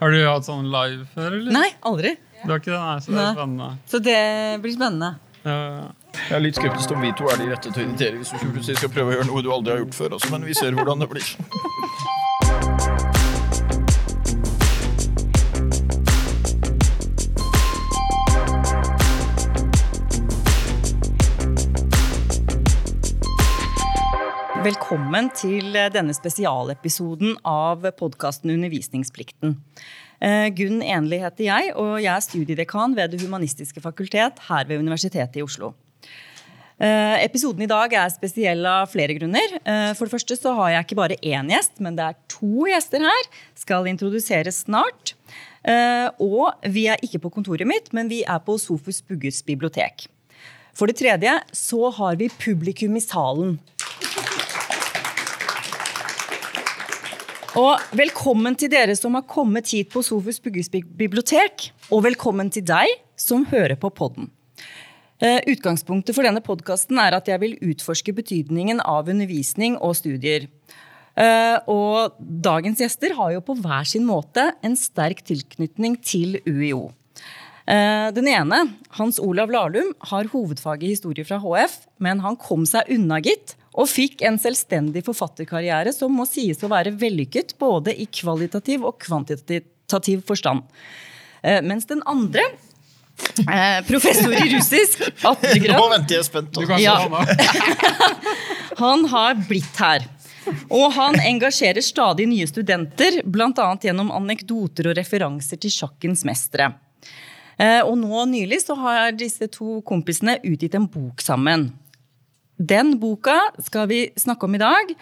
Har du hatt sånn live før, eller? Nei, aldri. Du har ikke det? Nei, så det er spennende. Så det blir spennende. Ja, Jeg er litt skeptisk om vi to er de rette til å invitere hvis du skal prøve å gjøre noe du aldri har gjort før. Også, men vi ser hvordan det blir. Velkommen til denne spesialepisoden av podkasten Undervisningsplikten. Eh, Gunn Enli heter jeg, og jeg er studiedekan ved Det humanistiske fakultet her ved Universitetet i Oslo. Eh, Episoden i dag er spesiell av flere grunner. Eh, For det første så har jeg ikke bare én gjest, men det er to gjester her. Skal introduseres snart. Eh, Og vi er ikke på kontoret mitt, men vi er på Sofus Bugges bibliotek. For det tredje så har vi publikum i salen. Og velkommen til dere som har kommet hit på Sofus Bugges bibliotek. Og velkommen til deg som hører på podden. Eh, Utgangspunktet for denne podkasten er at jeg vil utforske betydningen av undervisning og studier. Eh, Og dagens gjester har jo på hver sin måte en sterk tilknytning til UiO. Eh, Den ene, Hans Olav Lahlum, har hovedfaget historie fra HF, men han kom seg unna, gitt, og fikk en selvstendig forfatterkarriere som må sies å være vellykket både i kvalitativ og kvantitativ forstand. Eh, Mens den andre, eh, professor i russisk, Nå venter jeg spent. Ja. han har blitt her. Og han engasjerer stadig nye studenter, bl.a. gjennom anekdoter og referanser til sjakkens mestere. Eh, Og nå nylig så har disse to kompisene utgitt en bok sammen. Den boka skal vi snakke om i dag.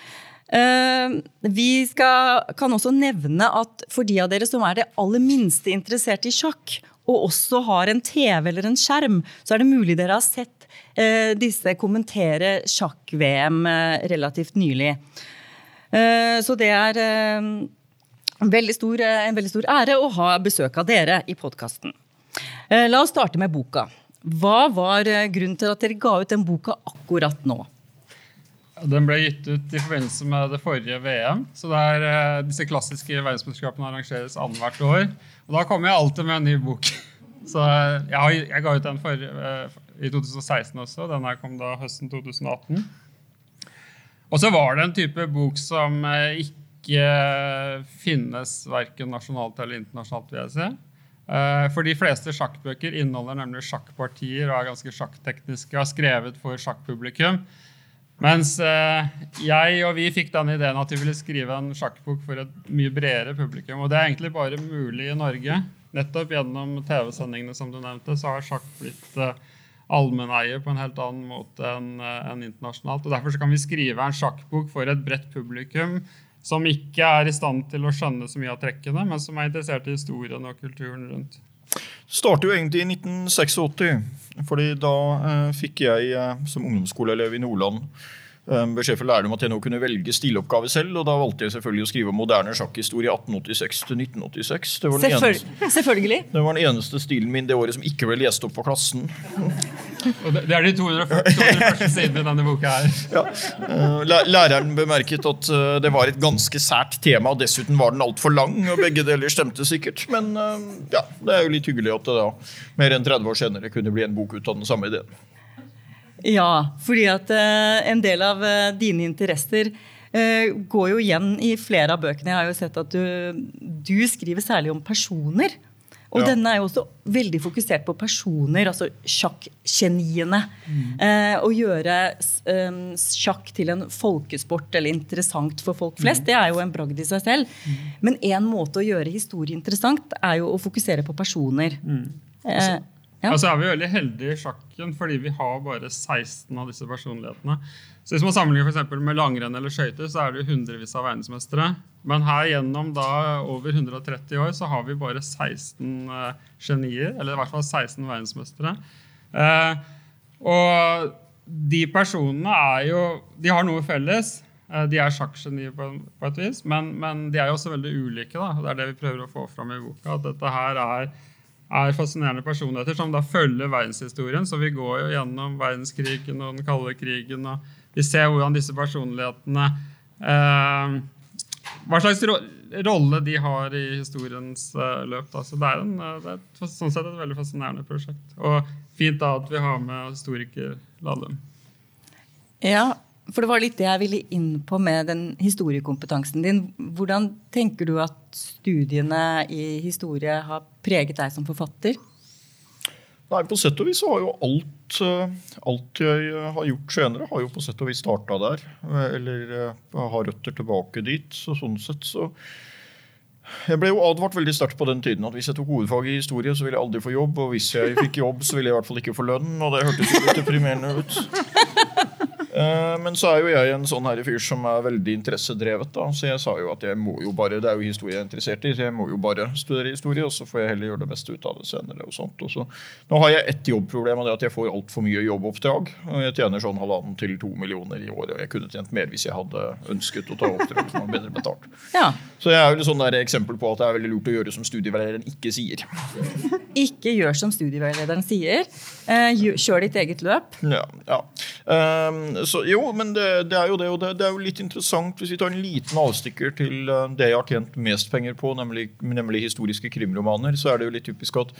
Eh, Vi skal, kan også nevne at for de av dere som er det aller minste interessert i sjakk, og også har en TV eller en skjerm, så er det mulig dere har sett eh, disse kommentere sjakk-VM eh, relativt nylig. Så det er veldig stor, en veldig stor ære å ha besøk av dere i podkasten. La oss starte med boka. Hva var eh, grunnen til at dere ga ut den boka akkurat nå? Den ble gitt ut i forbindelse med det forrige VM. Så det er, eh, Disse klassiske verdensmesterskapene arrangeres annethvert år. Og da kommer jeg alltid med en ny bok. Så eh, jeg, jeg ga ut den for, i 2016 også. Den her kom da høsten 2018. Og så var det en type bok som ikke finnes verken nasjonalt eller internasjonalt, vil jeg si. Eh, For de fleste sjakkbøker inneholder nemlig sjakkpartier og er ganske sjakktekniske og er skrevet for sjakkpublikum. Mens eh, jeg og vi fikk den ideen at vi ville skrive en sjakkbok for et mye bredere publikum. Og det er egentlig bare mulig i Norge. Nettopp gjennom TV-sendingene som du nevnte, så har sjakk blitt eh, allmenneie på en helt annen måte enn internasjonalt. Og Derfor kan vi skrive en sjakkbok for et bredt publikum som ikke er i stand til å skjønne så mye av trekkene, men som er interessert i historien og kulturen rundt. Det startet jo egentlig i 1986. fordi da eh, fikk jeg eh, som ungdomsskoleelev i Nordland eh, beskjed fra læreren om at jeg nå kunne velge stiloppgave selv. Og da valgte jeg selvfølgelig å skrive moderne sjakkhistorie 1886 til 1986. Det var, den eneste, selvfølgelig. det var den eneste stilen min det året som ikke ble lest opp på klassen. Og det, det er de 240, 240 sidene i denne boka her. Ja. Eh, Læreren bemerket at eh, det var et ganske sært tema, og dessuten var den altfor lang. og Begge deler stemte sikkert, men eh, ja, det er jo litt hyggelig at det da, mer enn 30 år senere, kunne bli en bok ut av den samme ideen. Ja, fordi at en del av dine interesser går jo igjen i flere av bøkene. Jeg har jo sett at du, du skriver særlig om personer. Og Ja. denne er jo også veldig fokusert på personer, altså sjakkgeniene. Eh, å gjøre eh, sjakk til en folkesport eller interessant for folk flest, det er jo en bragd i seg selv. Men én måte å gjøre historie interessant er jo å fokusere på personer. Eh, ja. Altså er vi veldig heldige i sjakken fordi vi har bare 16 av disse personlighetene. Så Hvis man sammenligner for med langrenn eller skøyter, så er det jo hundrevis av verdensmestere. Men her gjennom da over 130 år så har vi bare 16 uh, genier, eller i hvert fall 16 verdensmestere. Uh, og de personene er jo De har noe felles. Uh, De er sjakkgenier på, på et vis, men, men de er jo også veldig ulike. Da. og Det er det vi prøver å få fram i boka. At dette her er, er fascinerende personligheter som da følger verdenshistorien. Så vi går jo gjennom verdenskrigen og den kalde krigen, og vi ser hvordan disse personlighetene eh, hva slags ro rolle de har i historiens eh, løp. Da. Så det er, en, uh, det er sånn sett et veldig fascinerende prosjekt. Og fint da at vi har med historiker Lahlum. Ja, for det var litt det jeg ville inn på med den historiekompetansen din. Hvordan tenker du at studiene i historie har preget deg som forfatter? Nei, På sett og vis har jo alt, eh, alt jeg eh, har gjort senere, har jo på sett og vis starta der. Eh, eller har røtter tilbake dit. Så sånn sett så Jeg ble jo advart veldig sterkt på den tiden at hvis jeg tok hovedfag i historie, så ville jeg aldri få jobb. Og hvis jeg fikk jobb, så ville jeg i hvert fall ikke få lønn. Og det hørtes jo litt deprimerende ut. Eh, men så er jo jeg en sånn her fyr som er veldig interessedrevet. da, Så jeg sa jo at jeg må jo bare, det er jo historie jeg er interessert i, så jeg må jo bare studere historie, og så får jeg heller gjøre det beste ut av det senere. og sånt. Og så, nå har jeg ett jobbproblem, og det er at jeg får altfor mye jobboppdrag. og Jeg tjener sånn halvannen til to millioner i året, og jeg kunne tjent mer hvis jeg hadde ønsket å ta oppdrag som var bedre betalt. Ja. Så jeg er jo et sånn der eksempel på at det er veldig lurt å gjøre som studieveilederen ikke sier. Ikke gjør som studieveilederen sier. Eh, kjør ditt eget løp. Ja, ja. Um, så, jo, men det, det, er jo det. Og det, det, er jo litt interessant hvis vi tar en liten avstikker til uh, det jeg har tjent mest penger på, nemlig, nemlig historiske krimromaner, så er det jo litt typisk at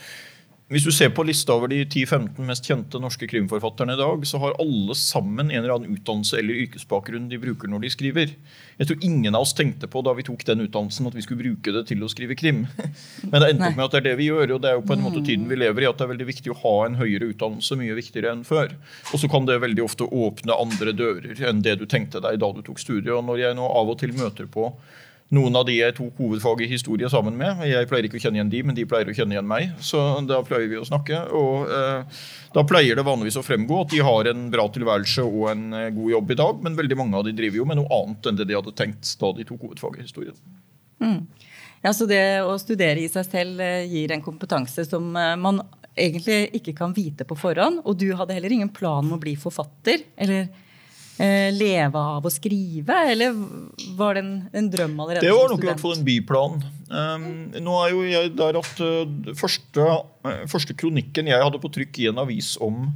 hvis du ser på lista over de 10-15 mest kjente norske krimforfatterne i dag, så har alle sammen en eller annen utdannelse eller yrkesbakgrunn de bruker når de skriver. Jeg tror ingen av oss tenkte på da vi tok den utdannelsen at vi skulle bruke det til å skrive krim. Men det endte opp med at det er det vi gjør, og det er jo på en måte tiden vi lever i. At det er veldig viktig å ha en høyere utdannelse, mye viktigere enn før. Og så kan det veldig ofte åpne andre dører enn det du tenkte deg da du tok studiet. Og når jeg nå av og til møter på noen av de jeg tok hovedfag i historie sammen med. Jeg pleier ikke å kjenne igjen de, men de pleier å kjenne igjen meg. Så da pleier vi å snakke. Og eh, da pleier det vanligvis å fremgå at de har en bra tilværelse og en eh, god jobb i dag, men veldig mange av de driver jo med noe annet enn det de hadde tenkt da de tok hovedfag i historie. Mm. Ja, Så det å studere i seg selv eh, gir en kompetanse som eh, man egentlig ikke kan vite på forhånd. Og du hadde heller ingen plan om å bli forfatter? eller leve av å skrive, eller var det en, en drøm allerede? Det var nok i hvert fall en byplan. Um, nå er jo jeg der at uh, første, uh, første, kronikken jeg hadde på trykk i en avis om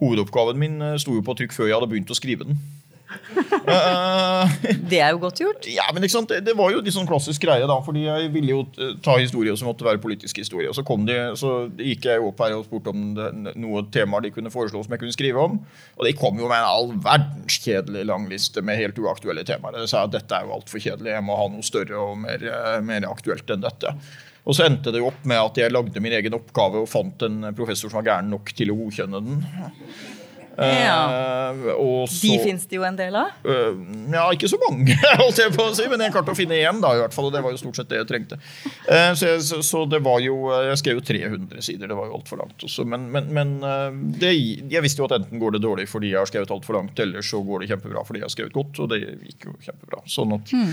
hovedoppgaven min, uh, sto jo på trykk før jeg hadde begynt å skrive den. Uh, det er jo godt gjort. Ja, men det, det, var jo de sånn klassisk greie, da. fordi jeg ville jo eh, ta historie som måtte være politisk historie. Og så, kom de, så gikk jeg opp her og spurte om det, noe temaer de kunne foreslå som jeg kunne skrive om. Og de kom jo med en all verdens kjedelig lang liste med helt uaktuelle temaer. Jeg sa at dette er jo altfor kjedelig, jeg må ha noe større og mer, eh, mer aktuelt enn dette. Og så endte det jo opp med at jeg lagde min egen oppgave og fant en professor som var gæren nok til å godkjenne den. Ja. Uh, så, de fins det jo en del av? Uh, ja, ikke så mange, holdt jeg på å si, men jeg klarte å finne én, da, i hvert fall, og det var jo stort sett det jeg trengte. Uh, så, jeg, så, så, det var jo Jeg skrev jo 300 sider, det var jo altfor langt også. Men, men, men det, jeg visste jo at enten går det dårlig fordi jeg har skrevet altfor langt, eller så går det kjempebra fordi jeg har skrevet godt, og det gikk jo kjempebra. Sånn at, mm.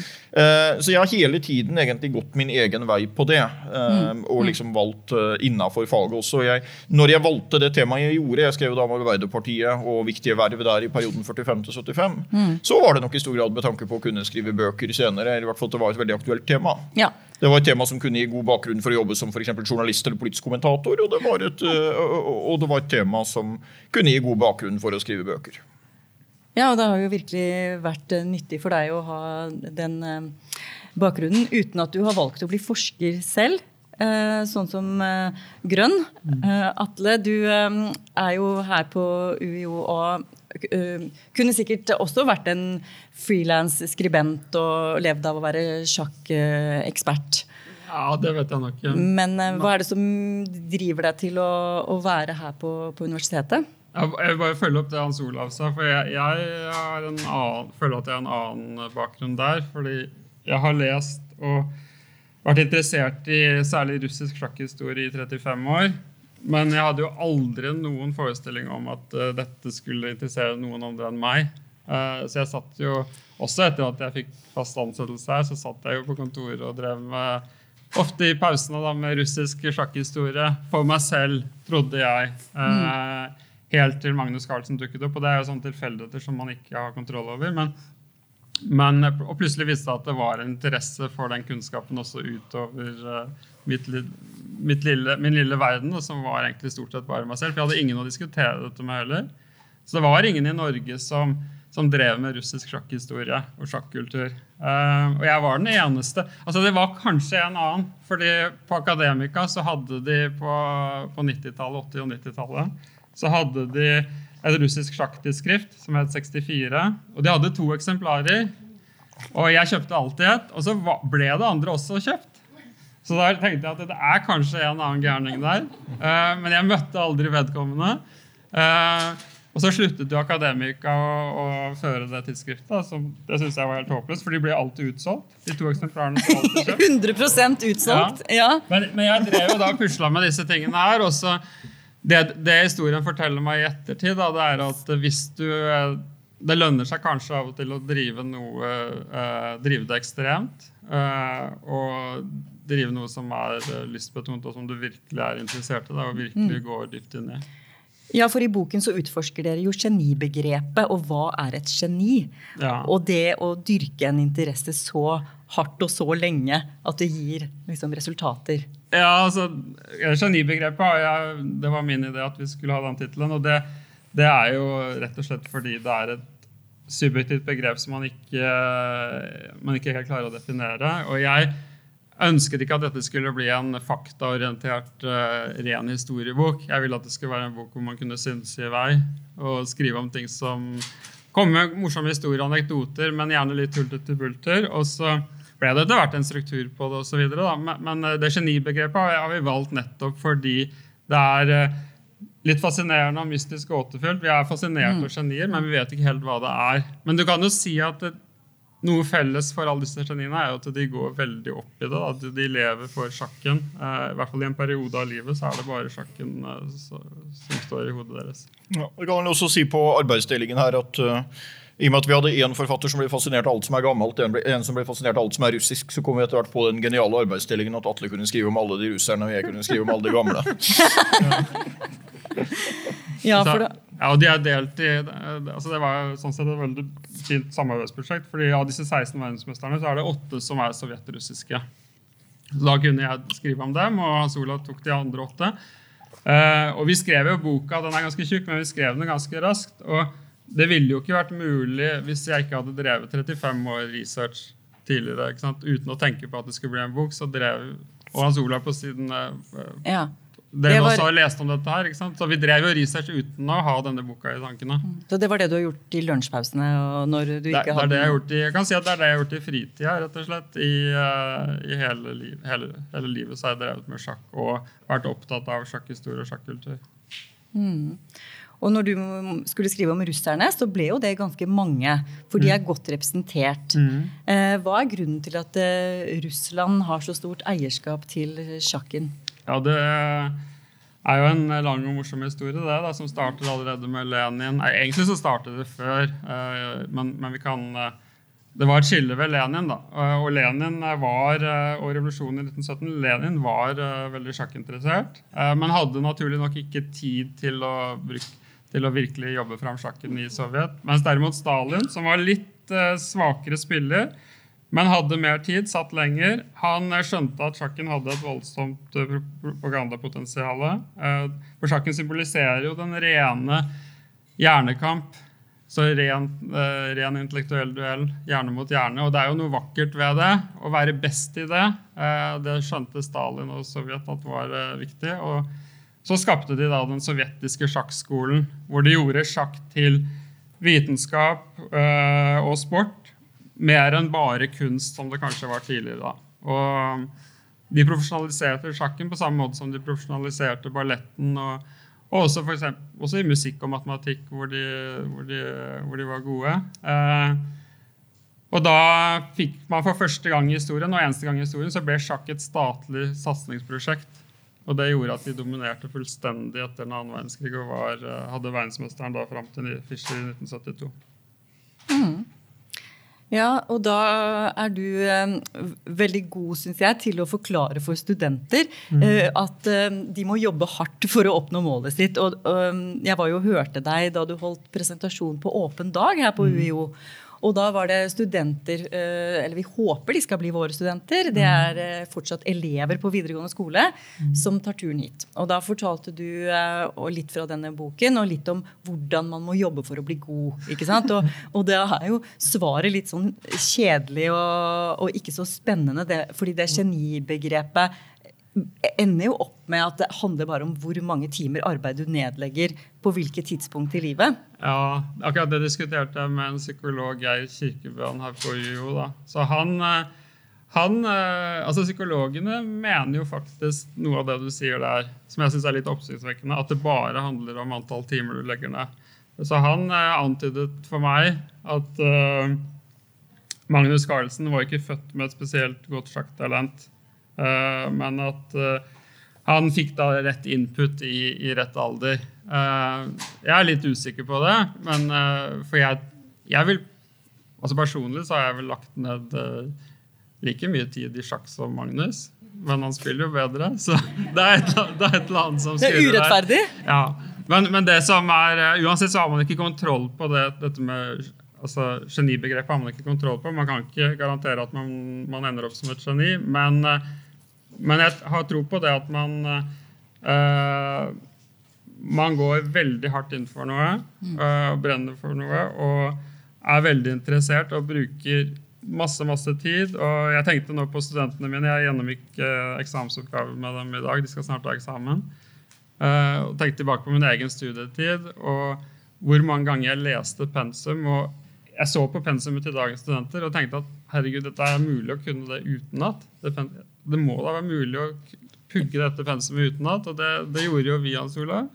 så jeg har hele tiden egentlig gått min egen vei på det, mm. og liksom valgt uh, innafor faget også. Jeg, når jeg valgte det temaet jeg gjorde, jeg skrev jo da om Arbeiderpartiet og viktige verv der i perioden 45 til 75, mm. så var det nok i stor grad med tanke på å kunne skrive bøker senere. eller i hvert fall at Det var et veldig aktuelt tema. Ja. Det var et tema som kunne gi god bakgrunn for å jobbe som for journalist eller politisk kommentator. Og det, var et, og det var et tema som kunne gi god bakgrunn for å skrive bøker. Ja, og det har jo virkelig vært eh, nyttig for deg å ha den eh, bakgrunnen uten at du har valgt å bli forsker selv. Eh, sånn som eh, Grønn. Eh, Atle, du er jo her på UiO og kunne sikkert også vært en frilans skribent og levd av å være sjakkekspert. Ja, det vet jeg nok. Men hva er det som driver deg til å, å være her på, på universitetet? Jeg vil bare følge opp det Hans Olav sa. for Jeg, jeg annen, føler at jeg har en annen bakgrunn der. Fordi jeg har lest og vært interessert i særlig russisk sjakkhistorie i 35 år. Men jeg hadde jo aldri noen forestilling om at uh, dette skulle interessere noen andre enn meg. Uh, så jeg satt jo, også etter at jeg fikk fast ansettelse her, så satt jeg jo på kontoret og drev med Ofte i pausene da, med russisk sjakkhistorie for meg selv, trodde jeg. Uh, helt til Magnus Carlsen dukket opp. Og det er jo sånne tilfeldigheter som man ikke har kontroll over. Men men, og plutselig viste det at det var en interesse for den kunnskapen også utover uh, mitt, mitt lille, min lille verden, som var egentlig stort sett bare meg selv. For jeg hadde ingen å diskutere dette med heller. Så det var ingen i Norge som, som drev med russisk sjakkhistorie og sjakkultur. Uh, og jeg var den eneste. Altså Det var kanskje en annen. fordi på Akademika så hadde de på, på 90-tallet, 80- og 90-tallet så hadde de et russisk sjakktidsskrift som het 64. Og de hadde to eksemplarer. Og jeg kjøpte alltid et. Og så ble det andre også kjøpt. Så da tenkte jeg at det er kanskje en annen gærning der. Uh, men jeg møtte aldri vedkommende. Uh, og så sluttet jo Akademika å, å føre det tidsskriftet. Som det synes jeg var helt håpløst, for de ble alltid utsolgt. De to eksemplarene alltid kjøpt. 100 utsolgt, ja. ja. Men, men, jeg drev jo da og pusla med disse tingene her. og så det, det, historien forteller meg i ettertid, da, det er at hvis du Det lønner seg kanskje av og til å drive noe eh, drive det ekstremt. Eh, og drive noe som er lystbetont, og som du virkelig er interessert i. Da, og virkelig mm. går dypt inn i. Ja, for i boken så utforsker dere jo genibegrepet, og hva er et geni? Ja. Og det å dyrke en interesse så hardt og så lenge at det gir liksom, resultater. Ja, altså, Genibegrepet ja, det var min idé at vi skulle ha den tittelen. Og det, det, er jo rett og slett fordi det er et subjektivt begrep som man ikke, man ikke helt klarer å definere. Og jeg ønsket ikke at dette skulle bli en faktaorientert, uh, ren historiebok. Jeg ville at det skulle være en bok hvor man kunne synse i vei og skrive om ting som Komme med morsomme historier og anekdoter, men gjerne litt tullete bulter. Og så ble det etter hvert en struktur på det osv. Men, men eh, det genibegrepet har vi valgt nettopp fordi det er uh, litt fascinerende og mystisk gåtefullt. Vi er fascinert mm. genier, men vi vet ikke helt hva det er. Men du kan jo si at det, noe felles for alle disse geniene er jo at de går veldig opp i det. At de lever for sjakken. Eh, I hvert fall i en periode av livet så er det bare sjakken eh, som står i hodet deres. Ja, kan kan også si på arbeidsdelingen her at uh, i og med at vi hadde én forfatter som ble fascinert av alt som er gammelt, en, ble, en, som ble fascinert av alt som er russisk, så kom vi etter hvert på den geniale arbeidsdelingen at Atle kunne skrive om alle de russerne, og jeg kunne skrive om alle de gamle. ja, for det ja, og de er delt i, altså Det var sånn sett et veldig fint samarbeidsprosjekt. fordi Av disse 16 verdensmesterne så er det åtte som er sovjetrussiske. Så Da kunne jeg skrive om dem, og Hans Olav tok de andre åtte. Uh, og Vi skrev jo boka, den er ganske tjukk, men vi skrev den ganske raskt. og Det ville jo ikke vært mulig hvis jeg ikke hadde drevet 35 år research tidligere. uten å tenke på at det skulle bli en bok. så drev og Hans Olav på siden uh, ja. Dere var... også har lest om dette her, ikke sant? Så Vi drev jo research uten å ha denne boka i tankene. Mm. Så Det var det du har gjort i lunsjpausene? når du ikke det, hadde... det, det jeg, i, jeg kan si at det er det jeg har gjort i fritida. rett og slett. I, uh, i hele, liv, hele, hele, livet så har jeg drevet med sjakk og vært opptatt av sjakkhistorie og sjakkultur. Mm. Og når du skulle skrive om russerne, så ble jo det ganske mange. For de er mm. godt representert. Mm. Eh, hva er grunnen til at eh, Russland har så stort eierskap til sjakken? Ja, det er jo en lang og morsom historie, det, da, som startet allerede med Lenin. Nei, egentlig så startet det før, eh, men, men vi kan det var et skille ved Lenin. da, Og Lenin var, og revolusjonen i 1917 Lenin var veldig sjakkinteressert, men hadde naturlig nok ikke tid til å, til å virkelig jobbe fram sjakken i Sovjet. Mens derimot Stalin, som var litt svakere spiller, men hadde mer tid, satt lenger. Han eh, skjønte at sjakken hadde et voldsomt eh, propagandapotensial. Eh, for sjakken symboliserer jo den rene hjernekamp. Så ren, ren, intellektuell duell, hjerne mot hjerne. Og det er jo noe vakkert ved det. Å være best i det. Det skjønte Stalin og Sovjet at var viktig. Og så skapte de da den sovjetiske sjakkskolen, hvor de gjorde sjakk til vitenskap og sport mer enn bare kunst, som det kanskje var tidligere. da. Og de profesjonaliserte sjakken på samme måte som de profesjonaliserte balletten. Og, og også, for eksempel, også i musikk og matematikk, hvor de, hvor de, hvor de var gode. Eh, og da fikk man for første gang i historien og eneste gang i historien, så ble sjakk et statlig satsingsprosjekt. Og det gjorde at de dominerte fullstendig etter den annen verdenskrig og var, eh, hadde verdensmesteren da fram til Fischer i 1972. Mm. Ja, og da er du eh, veldig god, syns jeg, til å forklare for studenter mm. eh, at eh, de må jobbe hardt for å oppnå målet sitt. Og, og jeg var jo hørte deg da du holdt presentasjon på Åpen dag her på mm. Og da var det studenter eh, Eller vi håper de skal bli våre studenter. Det er eh, fortsatt elever på videregående skole som tar turen hit. Og da fortalte du eh, litt fra denne boken og litt om hvordan man må jobbe for å bli god. ikke sant? Og, og det er jo svaret litt sånn kjedelig og, og ikke så spennende, det, fordi det genibegrepet ender jo opp med at det handler bare om hvor mange timer arbeid du nedlegger på hvilket tidspunkt i livet. Ja, akkurat det diskuterte jeg med en psykolog, Geir Kirkebøen, her på UiO. Så han, eh, han, eh, altså Psykologene mener jo faktisk noe av det du sier der, som jeg syns er litt oppsiktsvekkende, at det bare handler om antall timer du legger ned. Så han eh, antydet for meg at uh, Magnus Carlsen var ikke født med et spesielt godt sjakktalent. Uh, men at uh, han fikk da rett input i, i rett alder. Uh, jeg er litt usikker på det, men for jeg, jeg vil altså Personlig så har jeg vel lagt ned like mye tid i sjakk som Magnus. Men han spiller jo bedre, så det er et, det er et eller annet som spiller der. Det er urettferdig. Ja. Men, men, det som er, uansett så har man ikke kontroll på det, dette med altså Genibegrepet har man ikke kontroll på. Man kan ikke garantere at man, man ender opp som et geni. Men men jeg har tro på det at man uh, man går veldig hardt inn for noe uh, brenner for noe og er veldig interessert og bruker masse masse tid. Og jeg tenkte nå på studentene mine. Jeg gjennomgikk uh, eksamensoppgaver med dem i dag. De skal snart ha eksamen. Uh, og tenkte tilbake på min egen studietid og hvor mange ganger jeg leste pensum. Og jeg så på pensumet til dagens studenter og tenkte at herregud, dette er mulig å kunne det utenat. Det, det må da være mulig å pugge dette pensumet utenat, og det, det, gjorde jo vi, Hans Olav.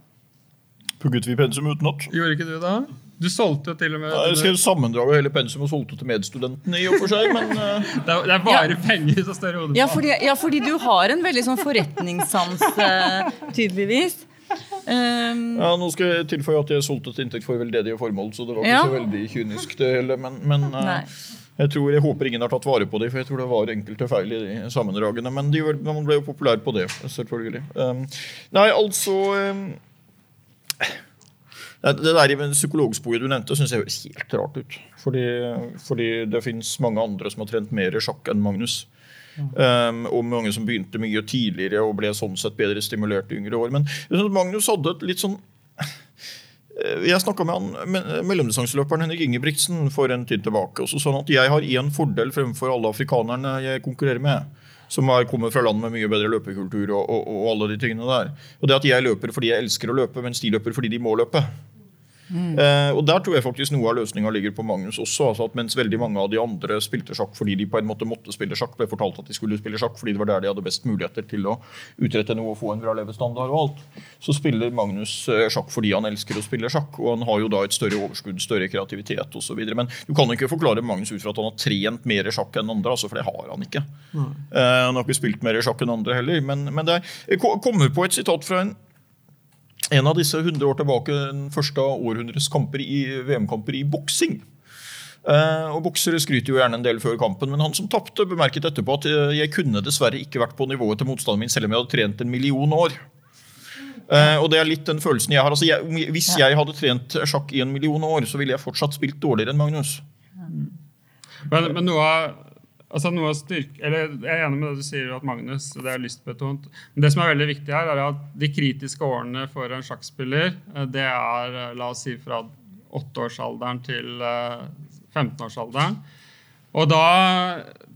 Pugget vi pensum utenat? Gjorde ikke du det? Du solgte jo til og med Nei, Jeg skrev sammendrag av hele pensum og solgte til medstudentene. i og for seg, men... Uh... Det, er, det, er, bare ja. penger som står i hodet ja, fordi, ja, fordi du har en veldig sånn forretningssans, uh, tydeligvis. Um, ja, Nå skal jeg tilføye at jeg solgte til inntekt for veldedige formål, så det var ikke ja. så veldig kynisk. det hele, men, men uh, jeg, tror, jeg håper ingen har tatt vare på dem, for jeg tror det var enkelte feil i de sammendragene. Men de, man ble jo populær på det, selvfølgelig. Um, nei, altså um, det der psykologsporet du nevnte, syns jeg høres helt rart ut. Fordi, fordi det fins mange andre som har trent mer sjakk enn Magnus. Um, og mange som begynte mye tidligere og ble sånn sett bedre stimulert i yngre år. Men Magnus hadde et litt sånn Eh, jeg snakka med han, mellomdistanseløperen Henrik Ingebrigtsen for en tid tilbake. og så sånn at Jeg har én fordel fremfor alle afrikanerne jeg konkurrerer med. Som har kommet fra land med mye bedre løpekultur og, og, og alle de tingene der. Og det at jeg løper fordi jeg elsker å løpe, mens de løper fordi de må løpe. Mm. Eh, og Der tror jeg faktisk noe av løsninga ligger på Magnus også. altså at Mens veldig mange av de andre spilte sjakk fordi de på en måte måtte spille sjakk, ble fortalt at de skulle spille sjakk fordi det var der de hadde best muligheter til å utrette noe og få en bra levestandard, og alt, så spiller Magnus eh, sjakk fordi han elsker å spille sjakk. Og han har jo da et større overskudd, større kreativitet osv. Men du kan ikke forklare Magnus ut fra at han har trent mer sjakk enn andre, altså, for det har han ikke. Mm. Eh, han har ikke spilt mer sjakk enn andre heller. Men, men det er, jeg kommer på et sitat fra en en av disse 100 år tilbake, den første århundres kamper i VM-kamper i boksing. Uh, og Boksere skryter jo gjerne en del før kampen, men han som tapte, bemerket etterpå at uh, jeg kunne dessverre ikke vært på nivået til motstanderen min selv om jeg hadde trent en million år. Uh, og det er litt den følelsen jeg har. Altså, jeg, hvis jeg hadde trent sjakk i en million år, så ville jeg fortsatt spilt dårligere enn Magnus. Men, men noe av Altså noe styrke, eller Jeg er enig med det du sier, at Magnus det er lystbetont. Men det som er veldig viktig her, er at de kritiske årene for en sjakkspiller, eh, det er eh, la oss si fra åtteårsalderen til 15-årsalderen. Eh, Og da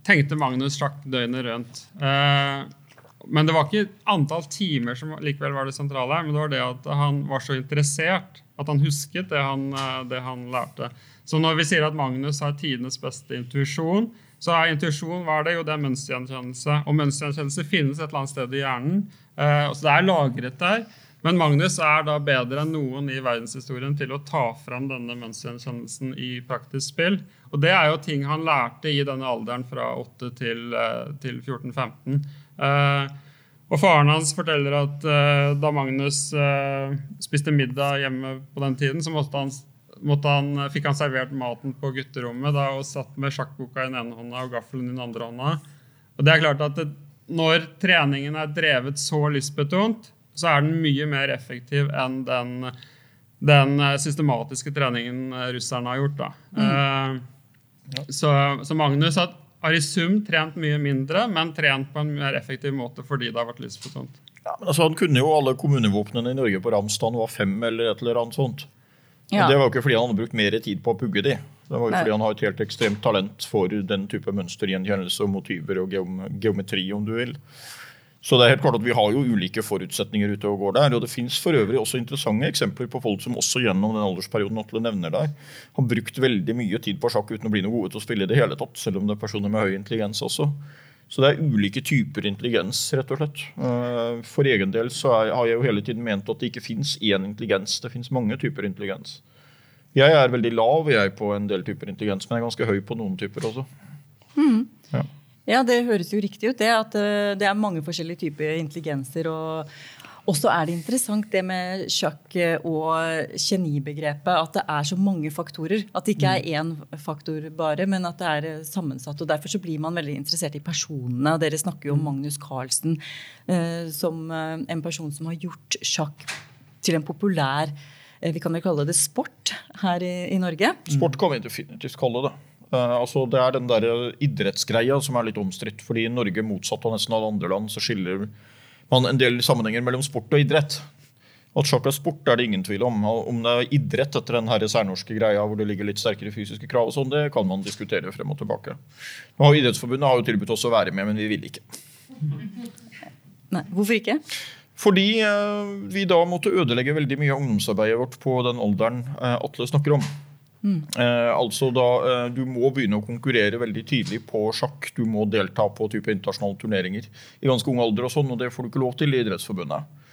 tenkte Magnus sjakk døgnet rundt. Men det var ikke antall timer som likevel var det sentrale, men det var det at han var så interessert at han husket det han, det han lærte. Så når vi sier at Magnus har tidenes beste intuisjon, så intuisjon var det jo det er mønstergjenkjennelse. Og mønstergjenkjennelse finnes et eller annet sted i hjernen. Eh, så det er lagret der. Men Magnus er da bedre enn noen i verdenshistorien til å ta fram denne mønstergjenkjennelsen i praktisk spill. Og det er jo ting han lærte i denne alderen fra 8 til, eh, til 14-15. Eh, og faren hans forteller at eh, da Magnus eh, spiste middag hjemme på den tiden, så måtte han han, fikk han servert maten på gutterommet da, og satt med sjakkboka i den ene hånda og gaffelen i den andre hånda. Og det er klart at det, Når treningen er drevet så lystbetont, så er den mye mer effektiv enn den, den eh, systematiske treningen eh, russerne har gjort. da. Mm. Uh, Så, så Magnus har, har i sum trent mye mindre, men trent på en mer effektiv måte fordi det har vært lystbetont. Ja, men altså, han kunne jo alle kommunevåpnene i Norge på rams da han var fem eller et eller annet sånt. Ja. Det var jo ikke fordi han hadde brukt mer tid på å pugge de. Det var jo fordi han har et helt ekstremt talent for den type mønstergjenkjennelse og motiver og geom geometri, om du vil. Så det er helt klart at vi har jo ulike forutsetninger ute og går der. Og det fins også interessante eksempler på folk som også gjennom den aldersperioden Atle nevner der, har brukt veldig mye tid på sjakk uten å bli noe gode til å spille i det hele tatt, selv om det er personer med høy intelligens også. Så det er ulike typer intelligens, rett og slett. Eh, For egen del så er, har jeg jo hele tiden ment at det ikke fins én intelligens. Det fins mange typer intelligens. Jeg er veldig lav jeg på en del typer intelligens, men jeg er ganske høy på noen typer også. Ja. Ja, det høres jo riktig ut, det. At eh, det er mange forskjellige typer intelligenser. Og også er det interessant det med sjakk og genibegrepet. At det er så mange faktorer. At det ikke er én faktor bare, men at det er eh, sammensatt. og Derfor så blir man veldig interessert i personene. Dere snakker jo om Magnus Carlsen eh, som eh, en person som har gjort sjakk til en populær vi kan vel kalle det sport her i, i Norge. Sport kan vi definitivt kalle det. Uh, altså Det er den der idrettsgreia som er litt omstridt. fordi i Norge, motsatt av nesten alle andre land, så skiller man en del sammenhenger mellom sport og idrett. At sjakk er sport, er det ingen tvil om. Om det er idrett etter den her særnorske greia hvor det ligger litt sterkere fysiske krav, og sånn, det kan man diskutere frem og tilbake. Nå har Idrettsforbundet har jo tilbudt oss å være med, men vi vil ikke. Nei, hvorfor ikke? Fordi eh, vi da måtte ødelegge veldig mye av ungdomsarbeidet vårt på den alderen eh, Atle snakker om. Eh, altså da eh, Du må begynne å konkurrere veldig tidlig på sjakk. Du må delta på type internasjonale turneringer i ganske ung alder, og sånn, og det får du ikke lov til i Idrettsforbundet.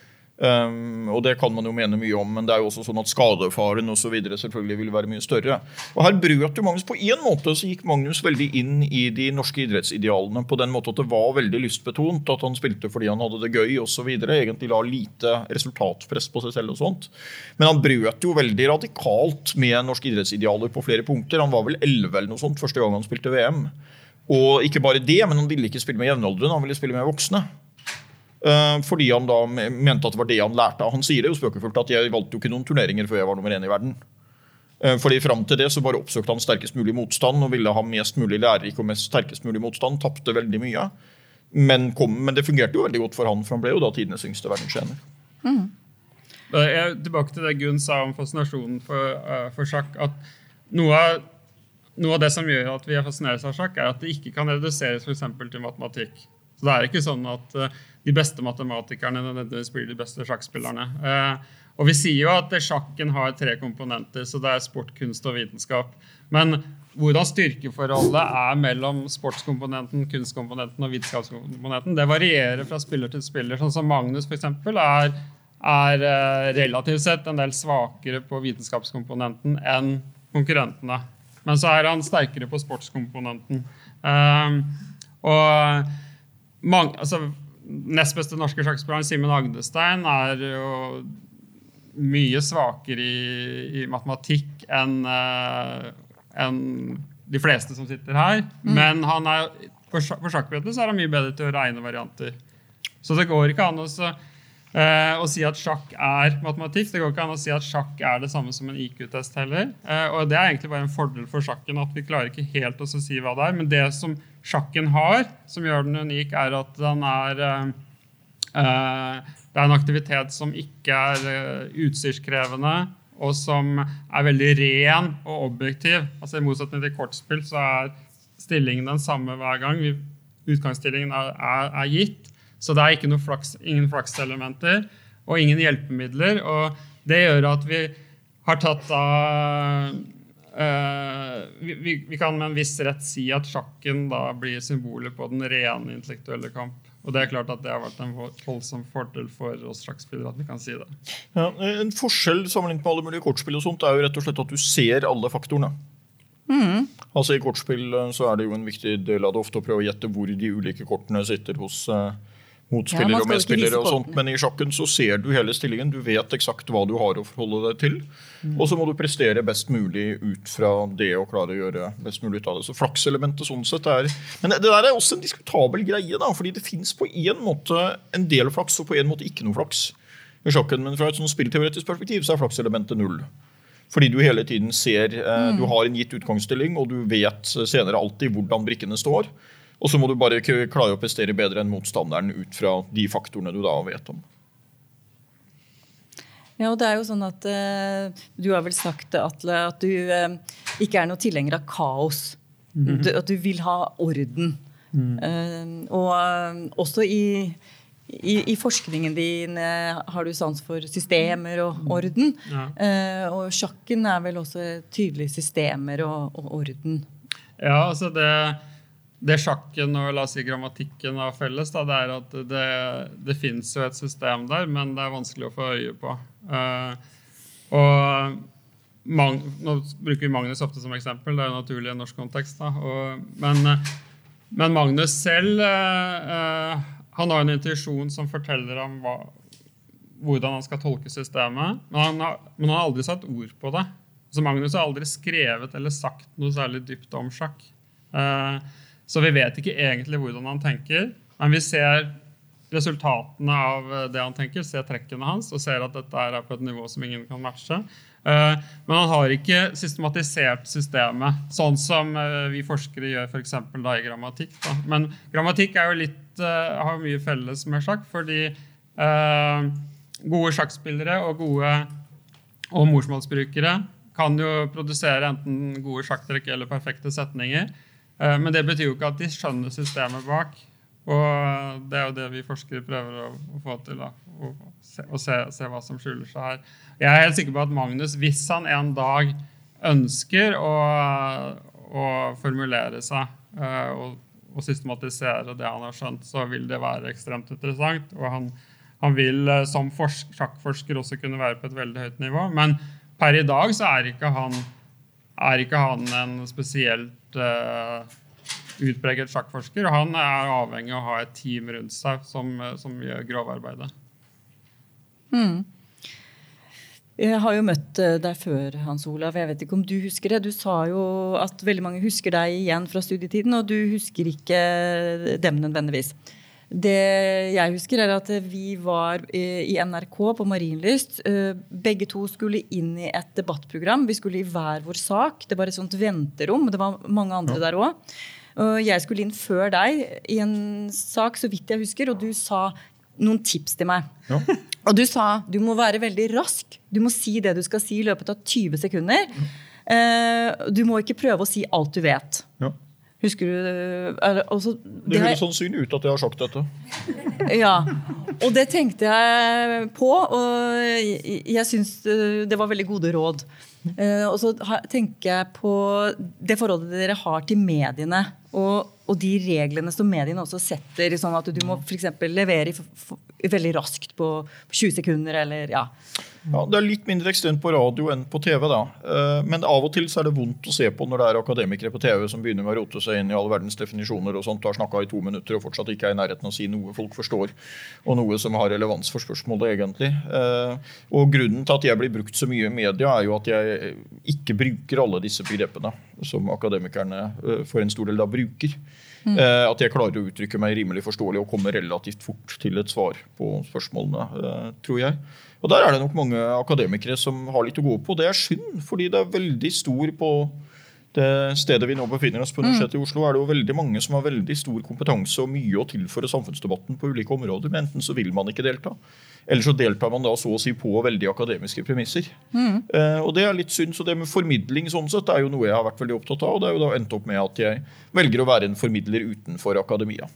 Um, og det kan man jo mene mye om, men det er jo også sånn at skadefaren og så videre selvfølgelig vil være mye større. Og her brøt jo Magnus På en måte så gikk Magnus veldig inn i de norske idrettsidealene på den måte at det var veldig lystbetont, at han spilte fordi han hadde det gøy osv. Egentlig la lite resultatpress på seg selv og sånt. Men han brøt jo veldig radikalt med norske idrettsidealer på flere punkter. Han var vel 11 eller noe sånt første gang han spilte VM. Og ikke bare det, men han ville ikke spille med jevnaldrende, han ville spille med voksne. Eh, fordi han da mente at det var det han lærte. Han sier det jo spøkefullt at jeg valgte jo ikke noen turneringer før jeg var nummer én i verden. Eh, Fordi Fram til det så bare oppsøkte han sterkest mulig motstand og ville ha mest mulig lærerik og mest sterkest mulig motstand. Tapte veldig mye. Men, kom, men det fungerte jo veldig godt for han, for han ble jo da tidenes yngste verdenstjener. Mm. Jeg tilbake til det Gunn sa om fascinasjonen for, uh, for sjakk. at noe av, noe av det som gjør at vi er fascinert av sjakk, er at det ikke kan reduseres for eksempel til matematikk. Så Det er ikke sånn at eh, de beste matematikerne nødvendigvis blir de beste sjakkspillerne. Eh, og Vi sier jo at sjakken har tre komponenter, så det er sport, kunst og vitenskap. Men hvordan styrkeforholdet er mellom sportskomponenten, kunstkomponenten og vitenskapskomponenten, det varierer fra spiller til spiller. Sånn som Magnus eksempel, er, er eh, relativt sett en del svakere på vitenskapskomponenten enn konkurrentene. Men så er han sterkere på sportskomponenten. Um, og mange, altså, nest beste norske sjakkspilleren, Simen Agdestein, er jo mye svakere i, i matematikk enn eh, enn de fleste som sitter her. Men han er, på, sjakk- på sjakkbrettet så er han mye bedre til å regne varianter. Så det går ikke an å, så, eh, å si at sjakk er matematikk. Det går ikke an å si at sjakk er det samme som en IQ-test heller. Eh, og det er egentlig bare en fordel for sjakken at vi klarer ikke helt å si hva det er. Men det som sjakken har, som gjør den unik, er at den er eh, Det er en aktivitet som ikke er utstyrskrevende, og som er veldig ren og objektiv. Altså I motsetning til kortspill så er stillingen den samme hver gang. Utgangsstillingen er, er, er gitt. Så det er ikke noe flaks, ingen flakselementer og ingen hjelpemidler. Og det gjør at vi har tatt da Uh, vi, vi, vi kan med en viss rett si at sjakken da blir symbolet på den rene intellektuelle kamp. Og det er klart at det har vært en voldsom fordel for oss sjakkspillere at vi kan si det. Ja, en forskjell sammenlignet med alle mulige kortspill og sånt, er jo rett og slett at du ser alle faktorene. Altså I kortspill eh, så er det jo en viktig del av det ofte å prøve å gjette hvor de ulike kortene sitter hos eh, Ja, motspillere ja, og medspillere. og sånt. Men i sjakken så ser du hele stillingen. Du vet eksakt hva du har å forholde deg til. Og så må du prestere best mulig ut fra det og klare å gjøre best mulig ut av det. Så flakselementet sånn sett er Men det der er også en diskutabel greie, da, fordi det fins på en måte en del flaks og på en måte ikke noe flaks i sjakken. Men fra et sånn spillteoretisk perspektiv så er flakselementet null. Fordi du hele tiden ser eh, Du har en gitt utgangsstilling, og du vet senere alltid hvordan brikkene står. Og så må du bare ikke klare å prestere bedre enn motstanderen ut fra de faktorene du da vet om. Ja, og det er jo sånn at eh, Du har vel sagt, Atle, at du eh, ikke er noe tilhenger av kaos. du, at du vil ha orden. Eh, og eh, også i, i, i forskningen din eh, har du sans for systemer og orden. Ja. Eh, og sjakken er vel også tydelige systemer og, og orden. Ja, altså det, det sjakken og la oss si grammatikken har felles, da, det er at det, det fins jo et system der, men det er vanskelig å få øye på. Uh, og Mag nå bruker vi Magnus ofte som eksempel, det er jo naturlig i en norsk kontekst. Da, og, men, men Magnus selv uh, han har en intuisjon som forteller ham hva, hvordan han skal tolke systemet, men han, har, men han har aldri satt ord på det. Så Magnus har aldri skrevet eller sagt noe særlig dypt om sjakk. Eh, så vi vet ikke egentlig hvordan han tenker, men vi ser resultatene av eh, det han tenker, ser trekkene hans og ser at dette er på et nivå som ingen kan matche. Eh, Men han har ikke systematisert systemet, sånn som eh, vi forskere gjør for eksempel da i grammatikk. Da. Men grammatikk jo litt, har mye felles med sjakk, fordi gode sjakkspillere og gode og morsmålsbrukere kan jo produsere enten gode sjakktrekk eller perfekte setninger. Eh, Men det betyr jo ikke at de skjønner systemet bak. Og det er jo det vi forskere prøver å, få til. da, Å se, se, hva som skjuler seg her. Jeg er helt sikker på at Magnus, hvis han en dag ønsker å, å formulere seg eh, og, og systematisere det han har skjønt, så vil det være ekstremt interessant. Og han, han vil eh, som forsk, sjakkforsker også kunne være på et veldig høyt nivå. Men per i dag så er ikke han, er ikke han en spesielt uh, utpreget sjakkforsker. Han er avhengig av å ha et team rundt seg som, eh, som gjør grovarbeidet. Jeg har jo møtt eh, deg før, Hans Olav. Jeg vet ikke om du husker det. Du sa jo at veldig mange husker deg igjen fra studietiden, og du husker ikke dem nødvendigvis. Det jeg husker, er at vi var eh, i NRK på Marienlyst. Eh, Begge to skulle inn i et debattprogram. Vi skulle i hver vår sak. Det var et sånt venterom. Det var mange andre der òg. Jeg skulle inn før deg i en sak, så vidt jeg husker, og du sa noen tips til meg. Ja. Og du sa du må være veldig rask. Du må si det du skal si i løpet av 20 sekunder. Ja. du må ikke prøve å si alt du vet. Ja. Husker du det, også, Det jeg- høres sannsynlig ut at jeg har sagt dette. ja, og det tenkte jeg på, og jeg, jeg syns eh, det var veldig gode råd. Eh, og så tenker jeg på det forholdet dere har til mediene, og, og de reglene som mediene også setter, sånn at du må f.eks. levere veldig raskt på 20 sekunder, eller ja. Ja, Det er litt mindre ekstremt på radio enn på TV. da. Eh, Men av og til så er det vondt å se på når det er akademikere på TV som begynner med å rote seg inn i all verdens definisjoner og sånt, og har snakka i to minutter og fortsatt ikke er i nærheten av å si noe folk forstår, og noe som har relevans for spørsmålet, egentlig. Eh, Og Grunnen til at jeg blir brukt så mye i media, er jo at jeg ikke bruker alle disse begrepene som akademikerne eh, for en stor del da bruker. Eh, At jeg klarer å uttrykke meg rimelig forståelig og komme relativt fort til et svar på spørsmålene, eh, tror jeg. Og Der er det nok mange akademikere som har litt å gå på. Det er synd, fordi det er veldig stor på det stedet vi nå befinner oss på Universitetet i Oslo, er det jo veldig mange som har veldig stor kompetanse og mye å tilføre samfunnsdebatten på ulike områder. Men enten så vil man ikke delta, eller så deltar man da så å si på veldig akademiske premisser. Eh, og det er litt synd. Så det med formidling sånn sett er jo noe jeg har vært veldig opptatt av. Og det er jo da endt opp med at jeg velger å være en formidler utenfor akademia.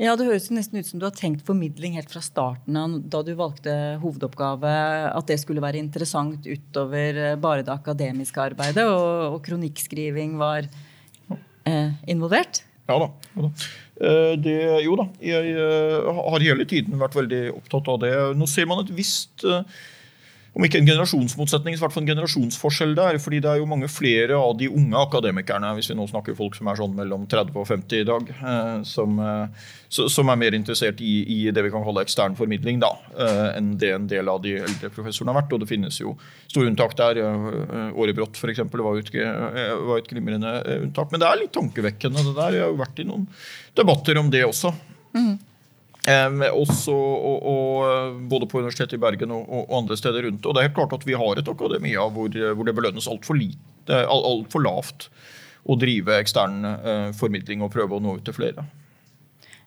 Ja, Det høres nesten ut som du har tenkt formidling helt fra starten av da du valgte hovedoppgave, at det skulle være interessant utover eh, bare det akademiske arbeidet, og, og kronikkskriving var eh, involvert? Ja da. Ja da. Eh, Det, jo da, jeg eh, har hele tiden vært veldig opptatt av det. Nå ser man et visst eh, om ikke en generasjonsmotsetning, så i hvert fall en generasjonsforskjell der. fordi det er jo mange flere av de unge akademikerne, hvis vi nå snakker folk som er sånn mellom 30 og 50 i dag, eh, som, eh, som er mer interessert i, i det vi kan kalle ekstern formidling, da, eh, enn det en del av de eldre professorene har vært. Og det finnes jo store unntak der. Åre Brått, f.eks. Var, et, var et glimrende unntak. Men det er litt tankevekkende, det der. Jeg har jo vært i noen debatter om det også. Um, også, og, og, både på Universitetet i Bergen og, og, andre steder rundt. Og det er helt klart at Vi har et akademia hvor, hvor det belønnes altfor alt, alt for lavt å drive ekstern uh, formidling og prøve å nå ut til flere.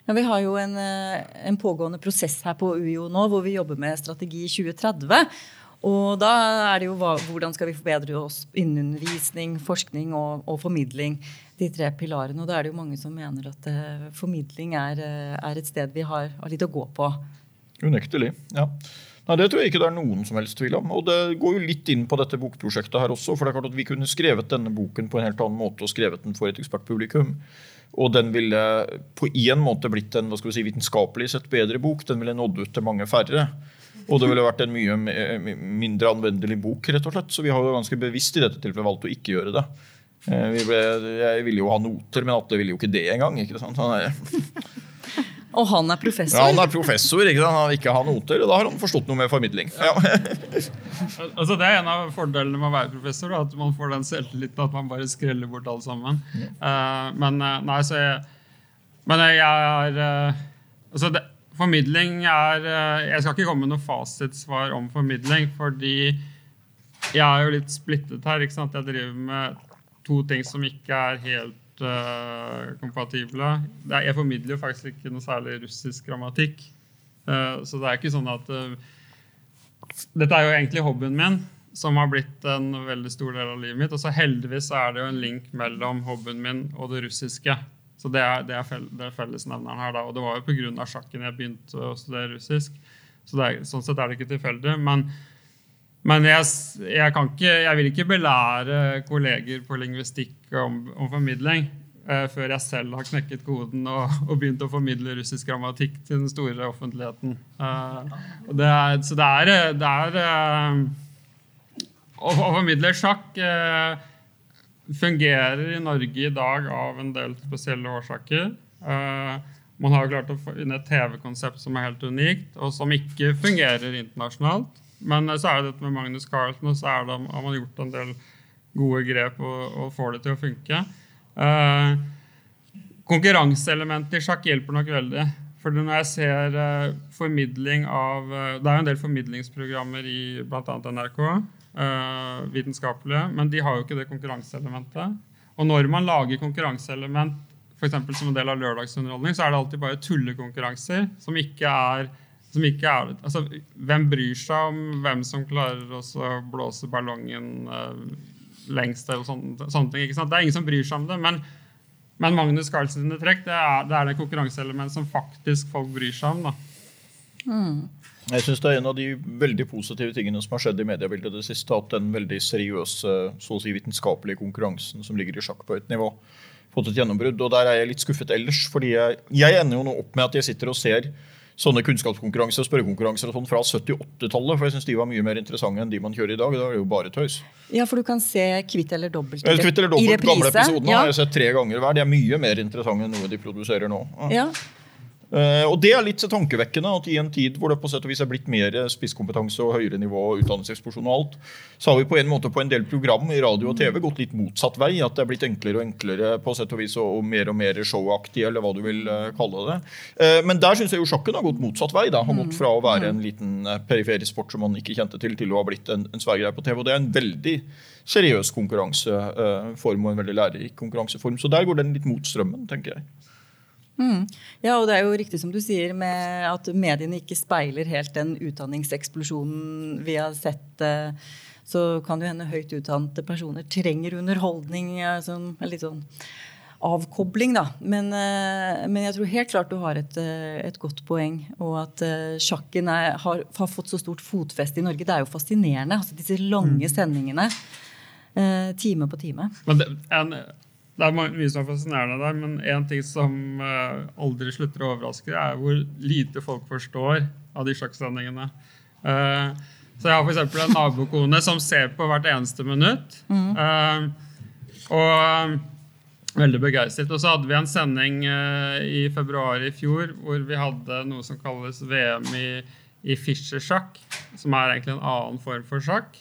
Ja, vi har jo en, en, pågående prosess her på UiO nå hvor vi jobber med strategi 2030. Og da er det jo hvordan skal vi forbedre oss innen undervisning, forskning og, og, formidling. De tre pilarene. Og da er det jo mange som mener at uh, formidling er, uh, er, et sted vi har, har, litt å gå på. Unektelig. ja. Nei, Det tror jeg ikke det er noen som helst tvil om. Og det går jo litt inn på dette bokprosjektet her også. For det er klart at vi kunne skrevet denne boken på en helt annen måte og skrevet den for et ekspertpublikum. Og den ville på en måte blitt en hva skal vi si, vitenskapelig sett bedre bok. Den ville nådd ut til mange færre. Og det ville vært en mye mindre anvendelig bok, rett og slett. Så vi har jo ganske bevisst i dette tilfellet valgt å ikke gjøre det. Vi ble, jeg ville jo ha noter, men Atle ville jo ikke det engang. ikke sant? Han er, og han er professor? Ja, han er professor. ikke sant? Han vil ikke ha noter, og da har han forstått noe med formidling. Ja. altså Det er en av fordelene med å være professor, at man får den selvtilliten at man bare skreller bort alt sammen. Ja. Uh, men uh, nei, så jeg, men jeg er uh, altså det, Formidling er eh, Jeg skal ikke komme med noe fasitsvar om formidling, fordi jeg er jo litt splittet her. ikke sant? Jeg driver med to ting som ikke er helt uh, kompatible. Jeg formidler jo faktisk ikke noe særlig russisk grammatikk. Uh, så det er ikke sånn at uh, Dette er jo egentlig hobbyen min, som har blitt en veldig stor del av livet mitt. Og så heldigvis er det jo en link mellom hobbyen min og det russiske. Så det er, det er, fell, det er fellesnevneren her. da, Og det var jo pga. sjakken jeg begynte å studere russisk. Så er, sånn sett er det ikke tilfeldig. Men, men jeg, jeg, ikke, jeg, vil ikke belære kolleger på lingvistikk om, om formidling eh, før jeg selv har knekket koden og, og, begynt å formidle russisk grammatikk til den store offentligheten. Eh, det så det er, det er eh, å, å, formidle sjakk eh, fungerer i Norge i dag av en del spesielle årsaker. Uh, man har jo klart å finne et TV-konsept som er helt unikt, og som ikke fungerer internasjonalt. Men så er det dette med Magnus Carlsen, og så det, har man gjort en del gode grep og, og får det til å funke. Uh, Konkurranseelementet i sjakk hjelper nok veldig. For når jeg ser formidling av Det er jo en del formidlingsprogrammer i bl.a. NRK vitenskapelige, men de har jo ikke det konkurranseelementet. Og når man lager konkurranseelement for som en del av lørdagsunderholdning, så er det alltid bare tullekonkurranser som ikke er som ikke er, altså, Hvem bryr seg om hvem som klarer å blåse ballongen uh, lengst? eller sånne, sånne ting? Det er ingen som bryr seg om det. Men, men Magnus Carlsen trekk det er det, er det konkurranseelementet som faktisk folk bryr seg om. da. Mm. Jeg synes Det er en av de veldig positive tingene som har skjedd i mediebildet det siste. At den veldig seriøse, så å si vitenskapelige konkurransen som ligger i sjakk på et nivå, fått et gjennombrudd. Og der er jeg litt skuffet ellers. fordi jeg, jeg ender jo nå opp med at jeg sitter og ser sånne kunnskapskonkurranser og spørrekonkurranser og sånn fra 70-80-tallet. For jeg syns de var mye mer interessante enn de man kjører i dag. Da er det jo bare tøys. Ja, for du kan se Kvitt eller dobbelt Kvitt i reprise. Gamle episoden ja. har jeg sett tre ganger hver. De er mye mer interessante enn noe de produserer nå. Ja. Uh, og Det er litt tankevekkende at i en tid hvor det på sett og vis er blitt mer spisskompetanse og høyere nivå og utdanningseksplosjon og alt, så har vi på en måte på en del program i radio og TV gått litt motsatt vei. At det er blitt enklere og enklere på sett og vis og, mer og mer showaktig, eller hva du vil uh, kalle det. Uh, men der syns jeg jo sjakken har gått motsatt vei. da, Har gått fra å være en liten periferisk sport som man ikke kjente til, til å ha blitt en, en svær greie på TV. Og det er en veldig seriøs konkurranseform og en veldig lærerik konkurranseform. Så der går den litt mot strømmen, tenker jeg. Mm. Ja, og det er jo riktig som du sier med at mediene ikke speiler helt den utdanningseksplosjonen vi har sett. Eh, så kan det hende høyt utdannede personer trenger underholdning, sånn, litt sånn avkobling, da. Men, eh, men, jeg tror helt klart du har et, eh, et godt poeng. Og at sjakken er, har, har, fått så stort fotfeste i Norge. Det er jo fascinerende. altså Disse lange mm. sendingene. Time på time. Men det, en det er mye som er fascinerende der, men én ting som uh, aldri slutter å overraske, er hvor lite folk forstår av de sjakksendingene. Uh, så jeg har f.eks. en nabokone som ser på hvert eneste minutt. Mm. Uh, og veldig begeistret. Og så hadde vi en sending i februar i fjor hvor vi hadde noe som kalles VM i, i Fischer-sjakk, som er egentlig en annen form for sjakk.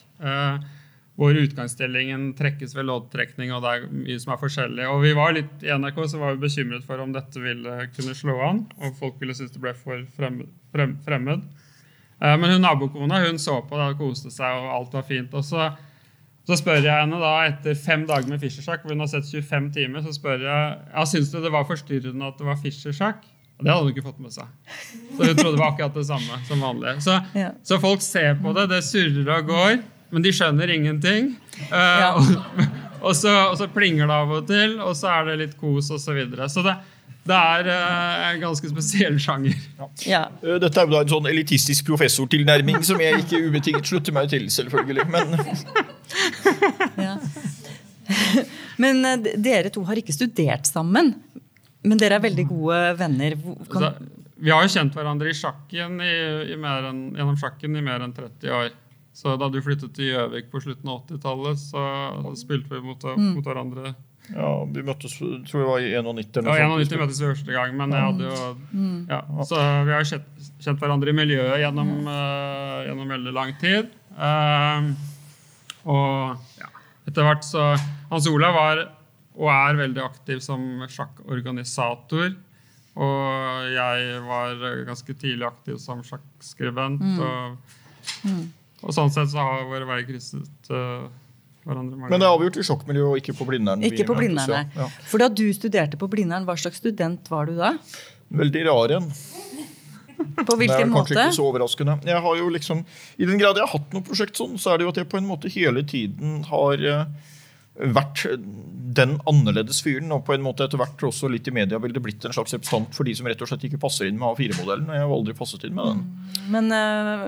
Hvor utgangsstillingen trekkes ved loddtrekning, og det er mye som er forskjellig. Og vi var litt I NRK så var vi bekymret for om dette ville kunne slå an, og folk ville synes det ble for fremmed. fremmed. Eh, men hun nabokona hun så på det og koste seg, og alt var fint. Og så, så spør jeg henne da, etter fem dager med Fischer-sjakk, hvor hun har sett 25 timer, så spør jeg ja, syns du det var forstyrrende at det var Fischer-sjakk. Og det hadde hun ikke fått med seg. Så hun trodde det var akkurat det samme som vanlig. Så, Ja. så folk ser på det, det surrer og går, men de skjønner ingenting. Eh, Ja. og, og, så, og så plinger det av og til, og så er det litt kos osv. Så, videre. så det, det er eh, en ganske spesiell sjanger. Ja. Eh, Dette er jo da en sånn elitistisk professortilnærming som jeg ikke ubetinget slutter meg til, selvfølgelig. Men Ja. Men dere to har ikke studert sammen. Men dere er veldig gode venner. Kan, Så, vi har jo kjent hverandre i sjakken i, i mer enn, gjennom sjakken i mer enn 30 år. Så da du flyttet til Gjøvik på slutten av 80-tallet, så spilte vi mot, mot hverandre. ja, vi møttes tror jeg var i 91 Ja, noe 91 sånt. møttes vi første gang, men jeg hadde jo ja, Så vi har kjent, kjent hverandre i miljøet gjennom, uh, gjennom veldig lang tid. Uh, og ja, etter hvert så Hans Olav var og er veldig aktiv som sjakkorganisator. Og jeg var ganske tidlig aktiv som sjakkskribent. Og, og sånn sett så har våre veier krysset uh, hverandre mange Men det er avgjort i sjokkmiljøet og ikke på Blindern. ikke på Blindern, ja. nei. Ja. For da du studerte på Blindern, hva slags student var du da? Veldig rar en. På hvilken måte? Det er kanskje måte? ikke så overraskende. Jeg har jo liksom, I den grad jeg har hatt noe prosjekt sånn, så er det jo at jeg på en måte hele tiden har eh, vært den annerledes fyren, og på en måte etter hvert også litt i media ville det blitt en slags representant for de som rett og slett ikke passer inn med A4-modellen. og Jeg har aldri passet inn med den. Men eh,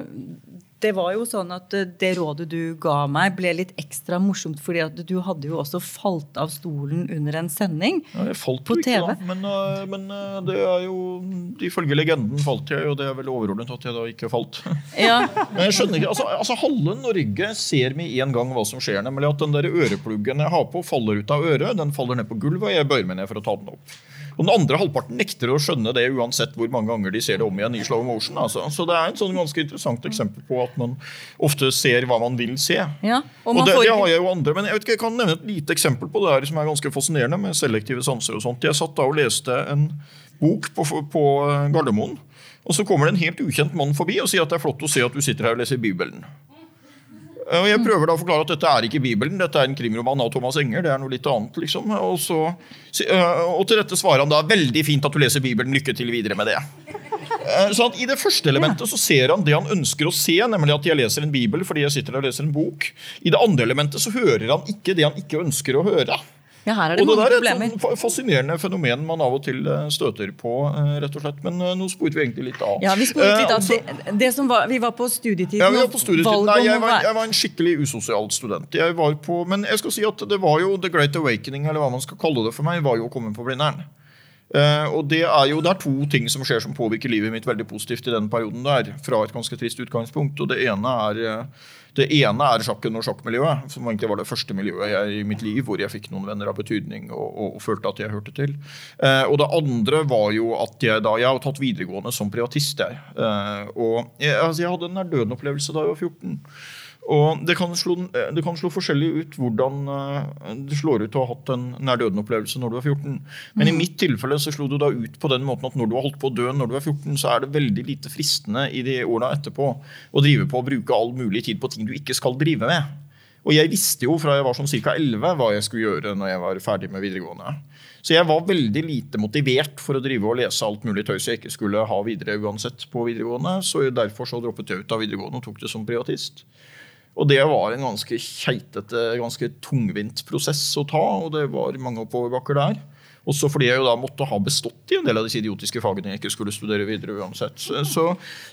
det var jo sånn at eh, det rådet du ga meg, ble litt ekstra morsomt, fordi at du hadde jo også falt av stolen under en sending. Ja, jeg falt På TV. ikke, da. Men, øh, men øh, det er jo Ifølge legenden falt jeg, og det er vel overordnet at jeg da ikke falt. Ja, Men jeg skjønner ikke, altså, altså Halve Norge ser med en gang hva som skjer. Nemlig at den der ørepluggen jeg har på, faller ut av øret. Den faller ned på gulvet, og jeg bøyer meg ned for å ta den opp. Og den andre halvparten nekter å skjønne det uansett hvor mange ganger de ser det om igjen i slow motion. Altså. Så det er et sånn ganske interessant eksempel på at man ofte ser hva man vil se. ja. Og Og det, får det har jeg jo andre, men jeg, vet ikke, jeg kan nevne et lite eksempel på det her som er ganske fascinerende med selektive sanser og sånt. Jeg satt da og leste en bok på, på eh, Gardermoen, og så kommer det en helt ukjent mann forbi og sier at det er flott å se at du sitter her og leser Bibelen. Og Jeg prøver da å forklare at dette er ikke Bibelen, dette er en krimroman av Thomas Enger. det er noe litt annet liksom. Og, så, og til dette svarer han da veldig fint at du leser Bibelen, lykke til videre med det. Eh, Så I det første elementet så ser han det han ønsker å se, nemlig at jeg leser en bibel fordi jeg sitter og leser en bok. I det andre elementet så hører han ikke det han ikke ønsker å høre. Ja, her er det Og det mange der er et sånn fa- fascinerende fenomen man av og til eh, støter på, eh, rett og slett. Men eh, nå sporet vi egentlig litt av. Ja, vi, sporet litt Eh, av. altså- det, det som var, vi var på studietiden. ja, vi var på studietiden. Nei, jeg var, jeg var en skikkelig usosial student. Jeg var på, men jeg skal si at det var jo The Great Awakening, eller hva man skal kalle det for meg, var jo å komme på Blindern. Eh, og det er jo det er to ting som skjer som påvirker livet mitt veldig positivt i den perioden der. Fra et ganske trist utgangspunkt. Og det ene er eh, det ene er sjakken og sjakkmiljøet, som egentlig var det første miljøet jeg, i mitt liv hvor jeg fikk noen venner av betydning og, og, og følte at jeg hørte til. Eh, og det andre var jo at jeg da Jeg har tatt videregående som privatist, jeg. Eh, og jeg, altså, jeg hadde en nær-døden-opplevelse da jeg var 14. Og det kan, slå, det kan slå forskjellig ut hvordan eh, det slår ut å ha hatt en nær-døden-opplevelse når du er 14. Men i mitt tilfelle så slo det da ut på den måten at når du har holdt på å dø når du er 14, så er det veldig lite fristende i de årene etterpå å drive på å bruke all mulig tid på ting du ikke skal drive med. Og jeg visste jo fra jeg var sånn ca. 11 hva jeg skulle gjøre når jeg var ferdig med videregående. Så jeg var veldig lite motivert for å drive og lese alt mulig tøys jeg ikke skulle ha videre uansett på videregående. Så derfor så droppet jeg ut av videregående og tok det som privatist. Og det var en ganske keitete, ganske tungvint prosess å ta, og det var mange oppoverbakker der. Også fordi jeg jo da måtte ha bestått i en del av disse idiotiske fagene jeg ikke skulle studere videre uansett. Så,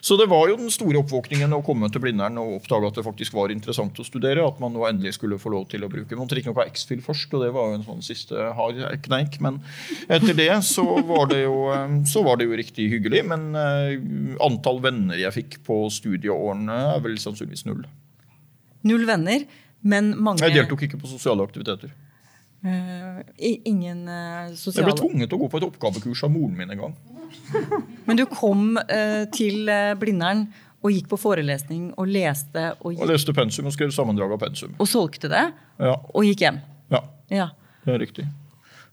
så, det var jo den store oppvåkningen å komme til Blindern og oppdage at det faktisk var interessant å studere. At man nå endelig skulle få lov til å bruke Man måtte riktignok ha X-Fill først, og det var jo en sånn siste hard kneik. Men etter det så var det jo, eh, var det jo riktig hyggelig. Men eh, antall venner jeg fikk på studieårene, er vel sannsynligvis null. Null venner, men mange Jeg deltok ikke på sosiale aktiviteter. Uh, ingen ingen sosiale Jeg ble tvunget til å gå på et oppgavekurs av moren min en gang. Men du kom uh, til eh, Blindern, og gikk på forelesning og leste og, Og leste pensum og skrev sammendrag av pensum. og solgte det, Ja, og gikk hjem. ja Ja. det er riktig.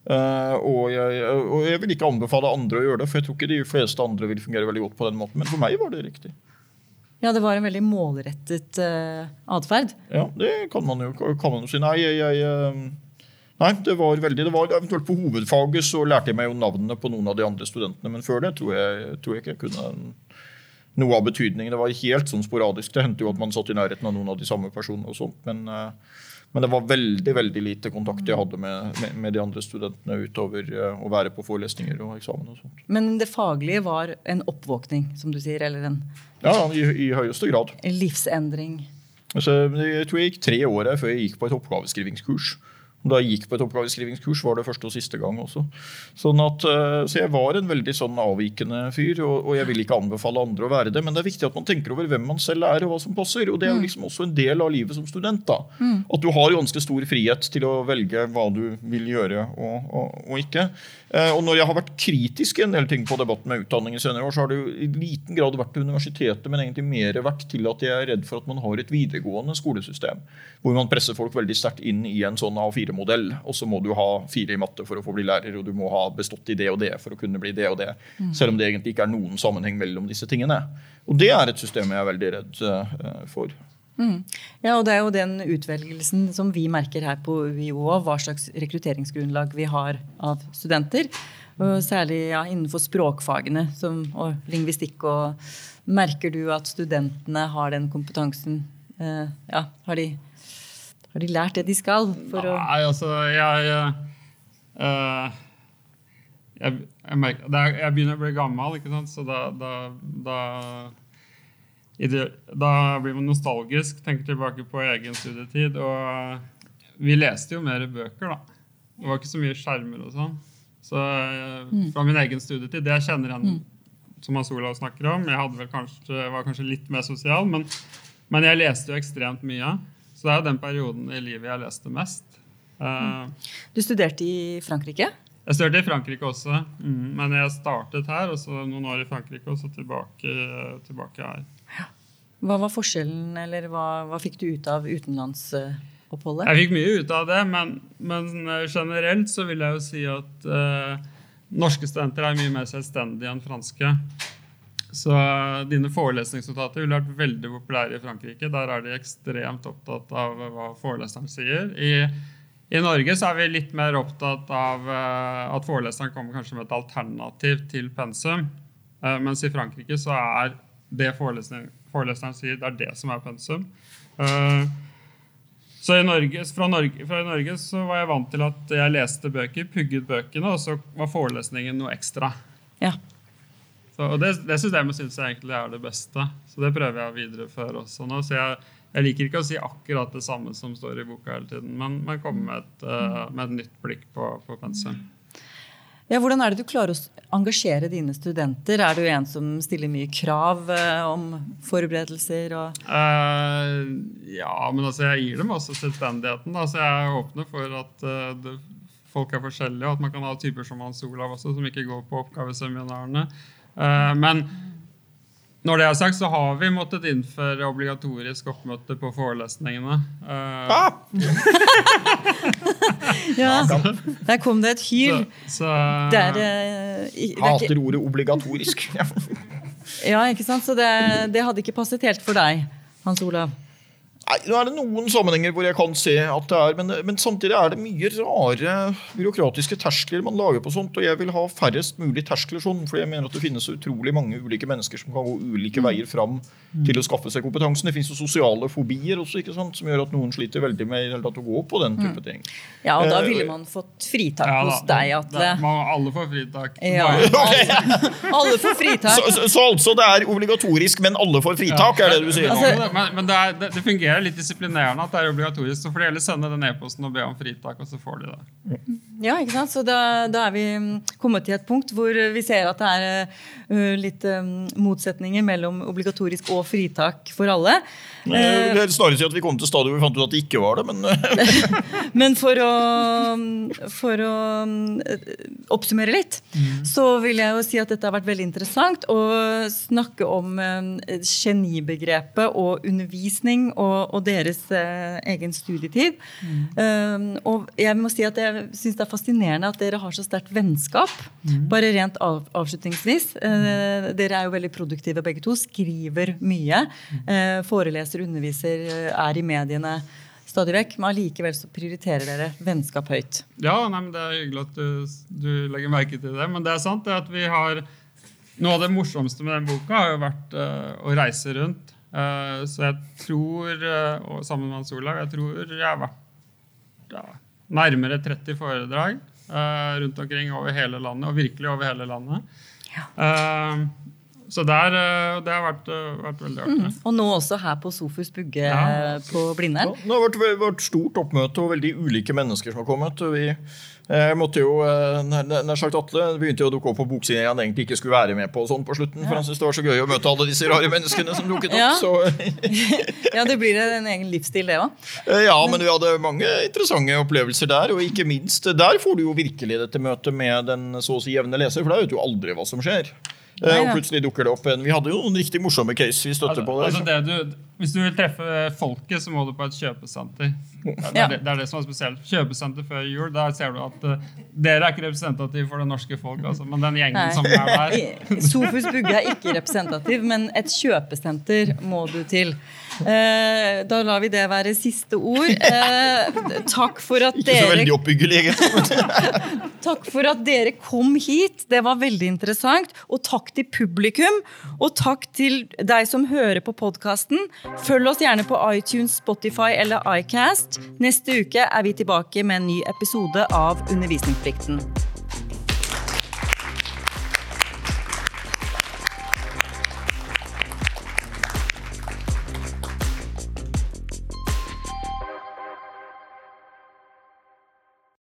Uh, og, jeg, og jeg vil ikke anbefale andre å gjøre det, for jeg tror ikke de fleste andre vil fungere veldig godt på den måten. Men for meg var det riktig. Ja, det var en veldig målrettet uh, atferd. Ja, det kan man jo, kan man si. Nei, jeg, jeg eh, Nei, det var veldig det var Eventuelt på hovedfaget så lærte jeg meg jo navnene på noen av de andre studentene, men før det tror jeg, tror jeg ikke jeg kunne noe av betydningen. Det var helt sånn sporadisk. Det hendte jo at man satt i nærheten av noen av de samme personene. og sånt, men, Uh, men det var veldig veldig lite kontakt jeg hadde med, med, med de andre studentene utover uh, å være på forelesninger og eksamen. og sånt. Men det faglige var en oppvåkning, som du sier, eller en Ja, i, i høyeste grad. livsendring. Altså, jeg tror jeg gikk tre år før jeg gikk på et oppgaveskrivingskurs. Da jeg gikk på et oppgaveskrivingskurs, var det første og siste gang også. Sånn at, eh, så jeg var en veldig sånn avvikende fyr, og, og jeg vil ikke anbefale andre å være det. Men det er viktig at man tenker over hvem man selv er, og hva som passer. Og det er jo liksom også en del av livet som student. da. At du har ganske stor frihet til å velge hva du vil gjøre og, og, og ikke. Eh, Og når jeg har vært kritisk i en del ting på debatten med utdanning i senere år, så har det jo i liten grad vært til universitetet, men egentlig mer vært til at jeg er redd for at man har et videregående skolesystem. Hvor man presser folk veldig sterkt inn i en sånn A4-modell. Og så må du ha fire i matte for å få bli lærer, og du må ha bestått i det og det for å kunne bli det og det. Selv om det egentlig ikke er noen sammenheng mellom disse tingene. Og det er et system jeg er veldig redd eh, for. Ja, og det er jo den utvelgelsen som vi merker her på UiO, hva slags rekrutteringsgrunnlag vi har av studenter. Og særlig ja, innenfor språkfagene som, og lingvistikk. Og merker du at studentene har den kompetansen? Eh, ja, har de, har de lært det de skal? For å, Nei, altså, jeg eh, jeg, jeg, merker, er, jeg begynner å bli gammel, ikke sant? så da, da, da, det, da blir man nostalgisk, tenker tilbake på egen studietid. Og vi leste jo mer bøker, da. Det var ikke så mye skjermer og sånn. Så eh, fra min egen studietid, det jeg kjenner igjen som Hans Olav snakker om Jeg kanskje, var kanskje litt mer sosial, men, men jeg leste jo ekstremt mye. Så det er jo den perioden i livet jeg leste mest. Eh, du studerte i Frankrike? jeg studerte i Frankrike også, mm, men jeg startet her, og så noen år i Frankrike, og så tilbake, tilbake her. Hva var forskjellen, eller hva, hva fikk du ut av utenlandsoppholdet? Jeg fikk mye ut av det, men, men generelt så vil jeg jo si at eh, norske studenter er mye mer selvstendige enn franske. Så dine forelesningsnotater ville vært veldig populære i Frankrike. Der er de ekstremt opptatt av hva foreleseren sier. I, I Norge så er vi litt mer opptatt av eh, at foreleseren kommer kanskje med et alternativ til pensum. Eh, mens i Frankrike så er det foreleseren, sier, det er det som er pensum. Eh, så Norge, fra, Norge, fra Norge så var jeg vant til at jeg leste bøker, pugget bøkene, og så var forelesningen noe ekstra. Ja. Så, og det, det systemet syns jeg egentlig er det beste. Så det prøver jeg å videreføre også nå. Så jeg, jeg liker ikke å si akkurat det samme som står i boka hele tiden, men, men komme med et, uh, med et nytt blikk på, på pensum. Ja, hvordan er det du klarer å engasjere dine studenter? Er du en som stiller mye krav eh, om forberedelser? Og uh, ja, men altså jeg gir dem også selvstendigheten. Da. Så jeg åpner for at uh, det, folk er forskjellige, og at man kan ha typer som Hans Olav også, som ikke går på oppgaveseminarene. Eh, men når det er sagt, så har vi måttet innføre obligatorisk oppmøte på forelesningene. Eh, Ah! ja, der kom det et hyl. så, så Det er, eh, er Hater ordet obligatorisk. Ja. ja, ikke sant? Så det, det hadde ikke passet helt for deg, Hans Olav. Nei, nå er det noen sammenhenger hvor jeg kan se at det er, men, men samtidig er det mye rare byråkratiske terskler man lager på sånt, og jeg vil ha færrest mulig terskler sånn, for jeg mener at det finnes utrolig mange ulike mennesker som kan gå ulike veier fram til å skaffe seg kompetansen. Det finnes jo sosiale fobier også, ikke sant, som gjør at noen sliter veldig med i det å gå på den type ting. Ja, og da Eh, ville man fått fritak ja, hos deg, at... Atle. må alle får fritak. Ja. Bare- Alle får fritak. Så, så, så altså det er obligatorisk, men alle får fritak, er det du sier? Altså- men men det, er, det, det fungerer litt disiplinerende at det er obligatorisk. Så får de heller sende den e-posten og be om fritak, og så får de det. Ja, ikke sant? Så da, da er vi mm, kommet til et punkt hvor vi ser at det er uh, litt um, motsetninger mellom obligatorisk og fritak for alle. Eh, Det er snarere si at vi kom til stadiet hvor vi fant ut at det ikke var det, men eh, Men for å, for å mm, oppsummere litt, så vil jeg jo si at dette har vært veldig interessant å snakke om um, genibegrepet og undervisning og, og deres eh, egen studietid. Um, og jeg må si at jeg syns det er fascinerende at dere har så sterkt vennskap. Bare rent av, avslutningsvis. Eh, dere er jo veldig produktive begge to. Skriver mye. eh, foreleser, underviser, er i mediene stadig vekk. Men allikevel så prioriterer dere vennskap høyt. Ja, nei, men Det er hyggelig at du, du legger merke til det. Men det er sant det at vi har Noe av det morsomste med den boka har jo vært uh, å reise rundt. Eh, så jeg tror, eh, og sammen med Hans Olav, jeg tror jeg har vært ja, nærmere 30 foredrag eh, rundt omkring over hele landet, og virkelig over hele landet. Eh, så der, eh, det har vært, eh, vært veldig artig. Og nå også her på Sofus Bugge Ja. på Blindern. det har vært, vært stort oppmøte og veldig ulike mennesker som har kommet. vi jeg måtte jo, eh, nær, nær sagt Atle begynte jo å dukke opp på boksiden han egentlig ikke skulle være med på og sånn på slutten, for han syntes det var så gøy å møte alle disse rare menneskene som dukket opp. Ja. Så, Ja, det blir en egen livsstil, det òg. eh, ja, men vi hadde mange interessante opplevelser der, og ikke minst der får du jo virkelig dette møtet med den så å si jevne leser, for da vet du jo aldri hva som skjer. Eh, ja. Og plutselig dukker det opp en Vi hadde jo noen riktig morsomme case vi støtter Altså, på der. altså det du, hvis du vil treffe folket, så må du på et kjøpesenter. Det er, Ja. det, det er det som er spesielt. Kjøpesenter før jul, der ser du at uh, dere er ikke representative for det norske folk, altså, men den gjengen som er der Sofus Bugge er ikke representativ, men et kjøpesenter må du til. Uh, da lar vi det være siste ord. Uh, takk for at Ikke så veldig oppbyggelig, egentlig. Takk for at dere kom hit. Det var veldig interessant. Og takk til publikum. Og takk til deg som hører på podkasten. Følg oss gjerne på iTunes, Spotify eller iCast. Neste uke er vi tilbake med en ny episode av Undervisningsplikten.